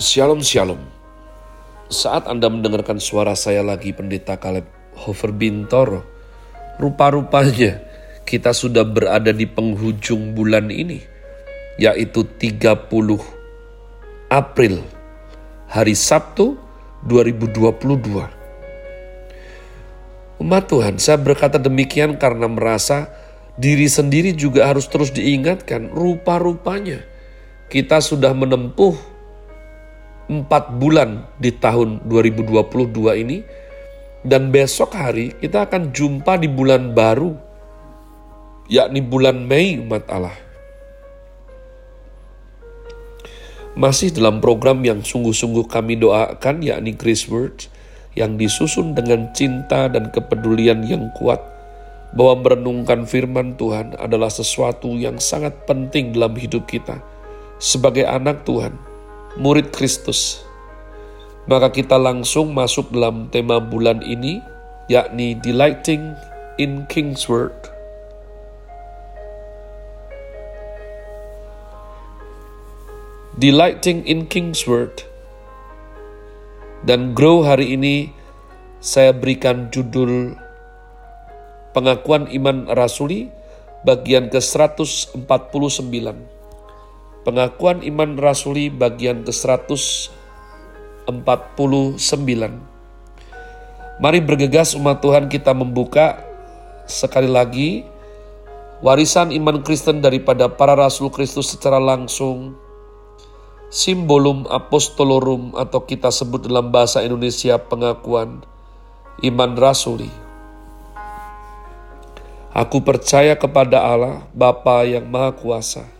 Shalom Shalom. Saat Anda mendengarkan suara saya lagi Pendeta Kaleb Hofer Bintoro, rupa-rupanya kita sudah berada di penghujung bulan ini, yaitu 30 April, hari Sabtu 2022. Umat Tuhan, saya berkata demikian karena merasa diri sendiri juga harus terus diingatkan rupa-rupanya kita sudah menempuh empat bulan di tahun 2022 ini dan besok hari kita akan jumpa di bulan baru yakni bulan Mei umat Allah. Masih dalam program yang sungguh-sungguh kami doakan yakni Grace Word yang disusun dengan cinta dan kepedulian yang kuat bahwa merenungkan firman Tuhan adalah sesuatu yang sangat penting dalam hidup kita sebagai anak Tuhan murid Kristus. Maka kita langsung masuk dalam tema bulan ini, yakni Delighting in King's Word. Delighting in King's Word. Dan Grow hari ini saya berikan judul Pengakuan Iman Rasuli bagian ke-149. Pengakuan Iman Rasuli bagian ke-149. Mari bergegas umat Tuhan kita membuka sekali lagi warisan iman Kristen daripada para rasul Kristus secara langsung simbolum apostolorum atau kita sebut dalam bahasa Indonesia pengakuan iman rasuli. Aku percaya kepada Allah, Bapa yang Maha Kuasa,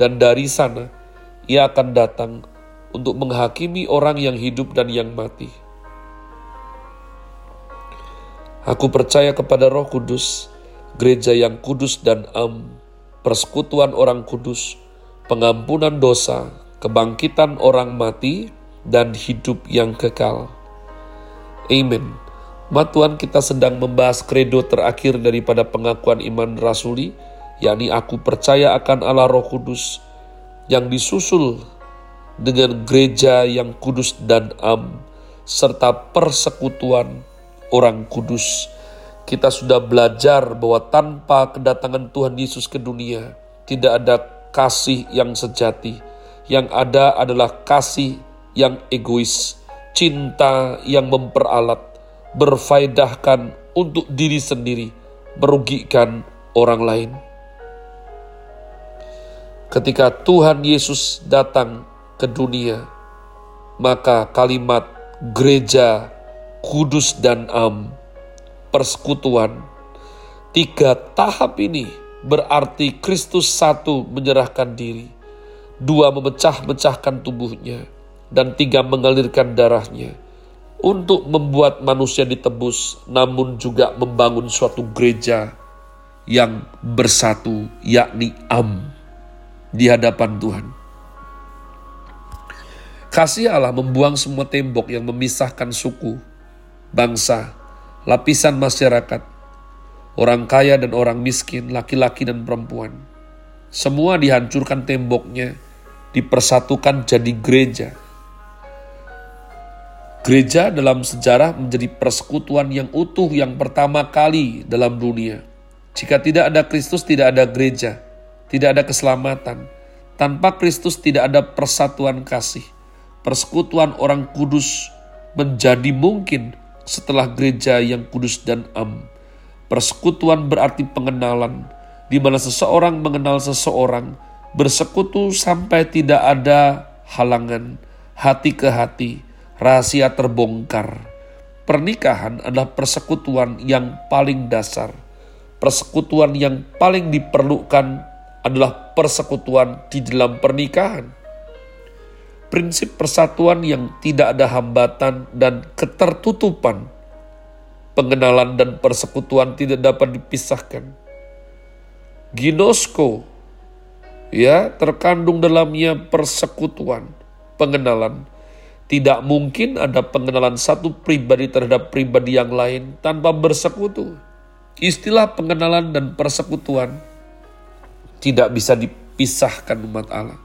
dan dari sana ia akan datang untuk menghakimi orang yang hidup dan yang mati. Aku percaya kepada Roh Kudus, gereja yang kudus dan am, persekutuan orang kudus, pengampunan dosa, kebangkitan orang mati, dan hidup yang kekal. Amin. Mat Tuhan kita sedang membahas kredo terakhir daripada pengakuan iman rasuli, yakni aku percaya akan Allah Roh Kudus yang disusul dengan gereja yang kudus dan am serta persekutuan orang kudus. Kita sudah belajar bahwa tanpa kedatangan Tuhan Yesus ke dunia tidak ada kasih yang sejati. Yang ada adalah kasih yang egois, cinta yang memperalat, berfaedahkan untuk diri sendiri, merugikan orang lain. Ketika Tuhan Yesus datang ke dunia, maka kalimat gereja, kudus dan am, persekutuan, tiga tahap ini berarti Kristus satu menyerahkan diri, dua memecah-mecahkan tubuhnya, dan tiga mengalirkan darahnya untuk membuat manusia ditebus, namun juga membangun suatu gereja yang bersatu, yakni Am di hadapan Tuhan. Kasih Allah membuang semua tembok yang memisahkan suku, bangsa, lapisan masyarakat, orang kaya dan orang miskin, laki-laki dan perempuan. Semua dihancurkan temboknya, dipersatukan jadi gereja. Gereja dalam sejarah menjadi persekutuan yang utuh yang pertama kali dalam dunia. Jika tidak ada Kristus, tidak ada gereja tidak ada keselamatan. Tanpa Kristus tidak ada persatuan kasih. Persekutuan orang kudus menjadi mungkin setelah gereja yang kudus dan am. Persekutuan berarti pengenalan, di mana seseorang mengenal seseorang, bersekutu sampai tidak ada halangan, hati ke hati, rahasia terbongkar. Pernikahan adalah persekutuan yang paling dasar, persekutuan yang paling diperlukan adalah persekutuan di dalam pernikahan. prinsip persatuan yang tidak ada hambatan dan ketertutupan. Pengenalan dan persekutuan tidak dapat dipisahkan. Ginosko, ya, terkandung dalamnya persekutuan, pengenalan. Tidak mungkin ada pengenalan satu pribadi terhadap pribadi yang lain tanpa bersekutu. Istilah pengenalan dan persekutuan tidak bisa dipisahkan umat Allah.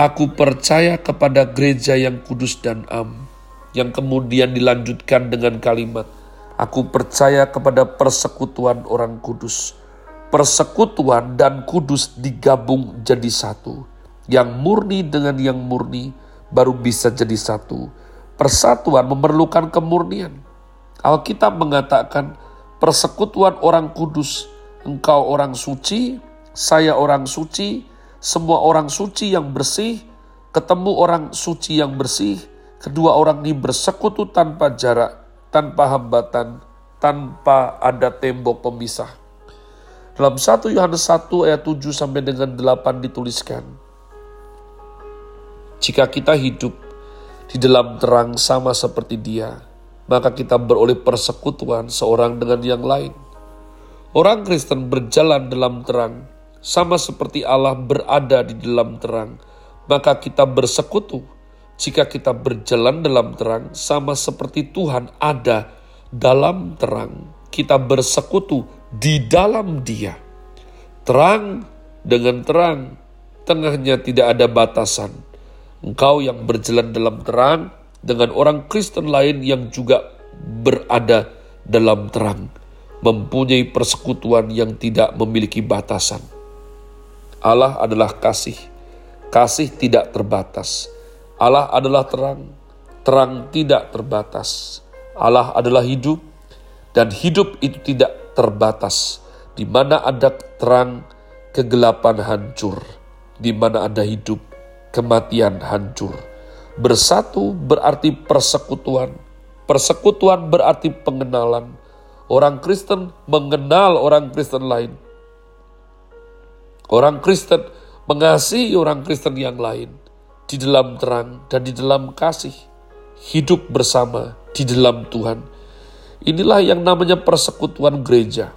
Aku percaya kepada gereja yang kudus dan am, yang kemudian dilanjutkan dengan kalimat, Aku percaya kepada persekutuan orang kudus. Persekutuan dan kudus digabung jadi satu. Yang murni dengan yang murni baru bisa jadi satu. Persatuan memerlukan kemurnian. Alkitab mengatakan persekutuan orang kudus, engkau orang suci, saya orang suci, semua orang suci yang bersih, ketemu orang suci yang bersih, kedua orang ini bersekutu tanpa jarak, tanpa hambatan, tanpa ada tembok pemisah. Dalam 1 Yohanes 1 ayat 7 sampai dengan 8 dituliskan, Jika kita hidup di dalam terang sama seperti dia, maka kita beroleh persekutuan seorang dengan yang lain. Orang Kristen berjalan dalam terang, sama seperti Allah berada di dalam terang, maka kita bersekutu. Jika kita berjalan dalam terang, sama seperti Tuhan ada dalam terang, kita bersekutu di dalam Dia. Terang dengan terang, tengahnya tidak ada batasan. Engkau yang berjalan dalam terang dengan orang Kristen lain yang juga berada dalam terang, mempunyai persekutuan yang tidak memiliki batasan. Allah adalah kasih. Kasih tidak terbatas. Allah adalah terang. Terang tidak terbatas. Allah adalah hidup dan hidup itu tidak terbatas. Di mana ada terang, kegelapan hancur. Di mana ada hidup, kematian hancur. Bersatu berarti persekutuan. Persekutuan berarti pengenalan. Orang Kristen mengenal orang Kristen lain Orang Kristen mengasihi orang Kristen yang lain di dalam terang dan di dalam kasih, hidup bersama di dalam Tuhan. Inilah yang namanya persekutuan gereja.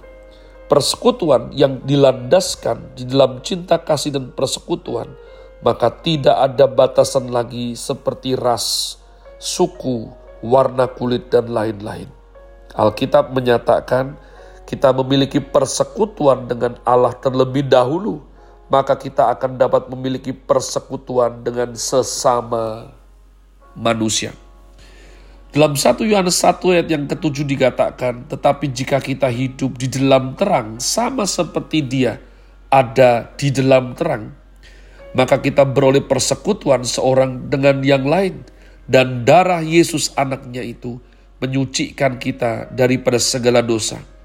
Persekutuan yang dilandaskan di dalam cinta kasih dan persekutuan, maka tidak ada batasan lagi seperti ras, suku, warna kulit, dan lain-lain. Alkitab menyatakan kita memiliki persekutuan dengan Allah terlebih dahulu, maka kita akan dapat memiliki persekutuan dengan sesama manusia. Dalam 1 Yohanes 1 ayat yang ketujuh dikatakan, tetapi jika kita hidup di dalam terang, sama seperti dia ada di dalam terang, maka kita beroleh persekutuan seorang dengan yang lain, dan darah Yesus anaknya itu menyucikan kita daripada segala dosa.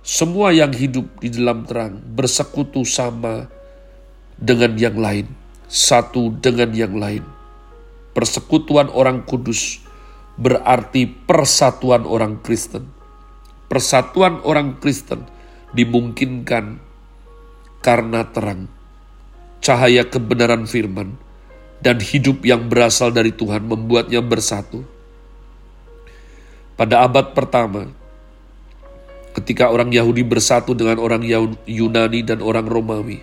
Semua yang hidup di dalam terang bersekutu sama dengan yang lain, satu dengan yang lain. Persekutuan orang kudus berarti persatuan orang Kristen. Persatuan orang Kristen dimungkinkan karena terang, cahaya kebenaran firman, dan hidup yang berasal dari Tuhan membuatnya bersatu. Pada abad pertama, ketika orang Yahudi bersatu dengan orang Yunani dan orang Romawi,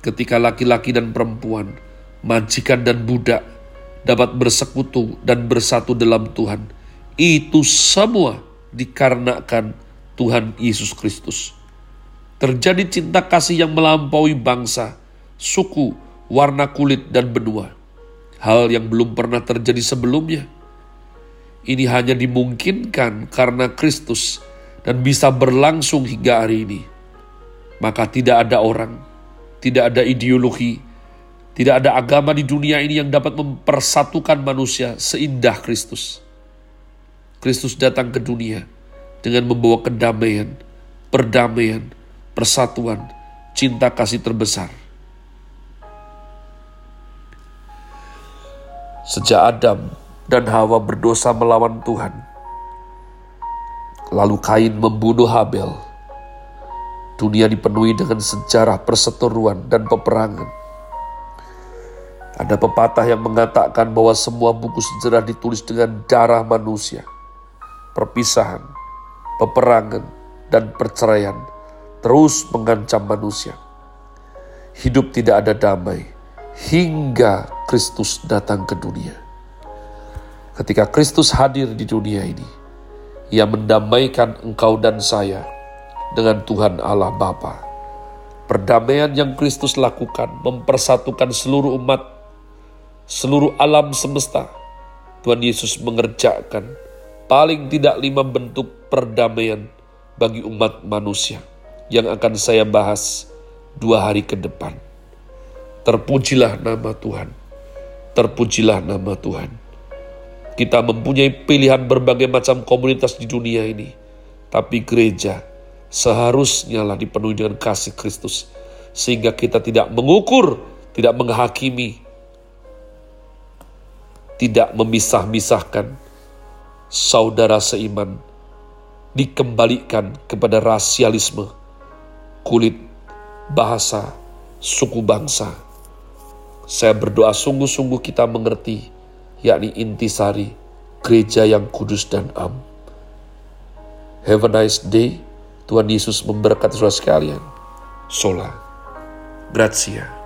ketika laki-laki dan perempuan, majikan dan budak dapat bersekutu dan bersatu dalam Tuhan. Itu semua dikarenakan Tuhan Yesus Kristus. Terjadi cinta kasih yang melampaui bangsa, suku, warna kulit, dan benua. Hal yang belum pernah terjadi sebelumnya. Ini hanya dimungkinkan karena Kristus dan bisa berlangsung hingga hari ini. Maka tidak ada orang, tidak ada ideologi, tidak ada agama di dunia ini yang dapat mempersatukan manusia seindah Kristus. Kristus datang ke dunia dengan membawa kedamaian, perdamaian, persatuan, cinta kasih terbesar. Sejak Adam dan Hawa berdosa melawan Tuhan, Lalu Kain membunuh Habel. Dunia dipenuhi dengan sejarah perseteruan dan peperangan. Ada pepatah yang mengatakan bahwa semua buku sejarah ditulis dengan darah manusia. Perpisahan, peperangan, dan perceraian terus mengancam manusia. Hidup tidak ada damai hingga Kristus datang ke dunia. Ketika Kristus hadir di dunia ini, Ia mendamaikan engkau dan saya dengan Tuhan Allah Bapa. Perdamaian yang Kristus lakukan mempersatukan seluruh umat seluruh alam semesta, Tuhan Yesus mengerjakan paling tidak lima bentuk perdamaian bagi umat manusia yang akan saya bahas dua hari ke depan. Terpujilah nama Tuhan. Terpujilah nama Tuhan. Kita mempunyai pilihan berbagai macam komunitas di dunia ini. Tapi gereja seharusnya lah dipenuhi dengan kasih Kristus. Sehingga kita tidak mengukur, tidak menghakimi, tidak memisah-misahkan saudara seiman dikembalikan kepada rasialisme, kulit, bahasa, suku bangsa. Saya berdoa sungguh-sungguh kita mengerti, yakni intisari, gereja yang kudus dan am. Have a nice day. Tuhan Yesus memberkati saudara sekalian. Sola. Grazie.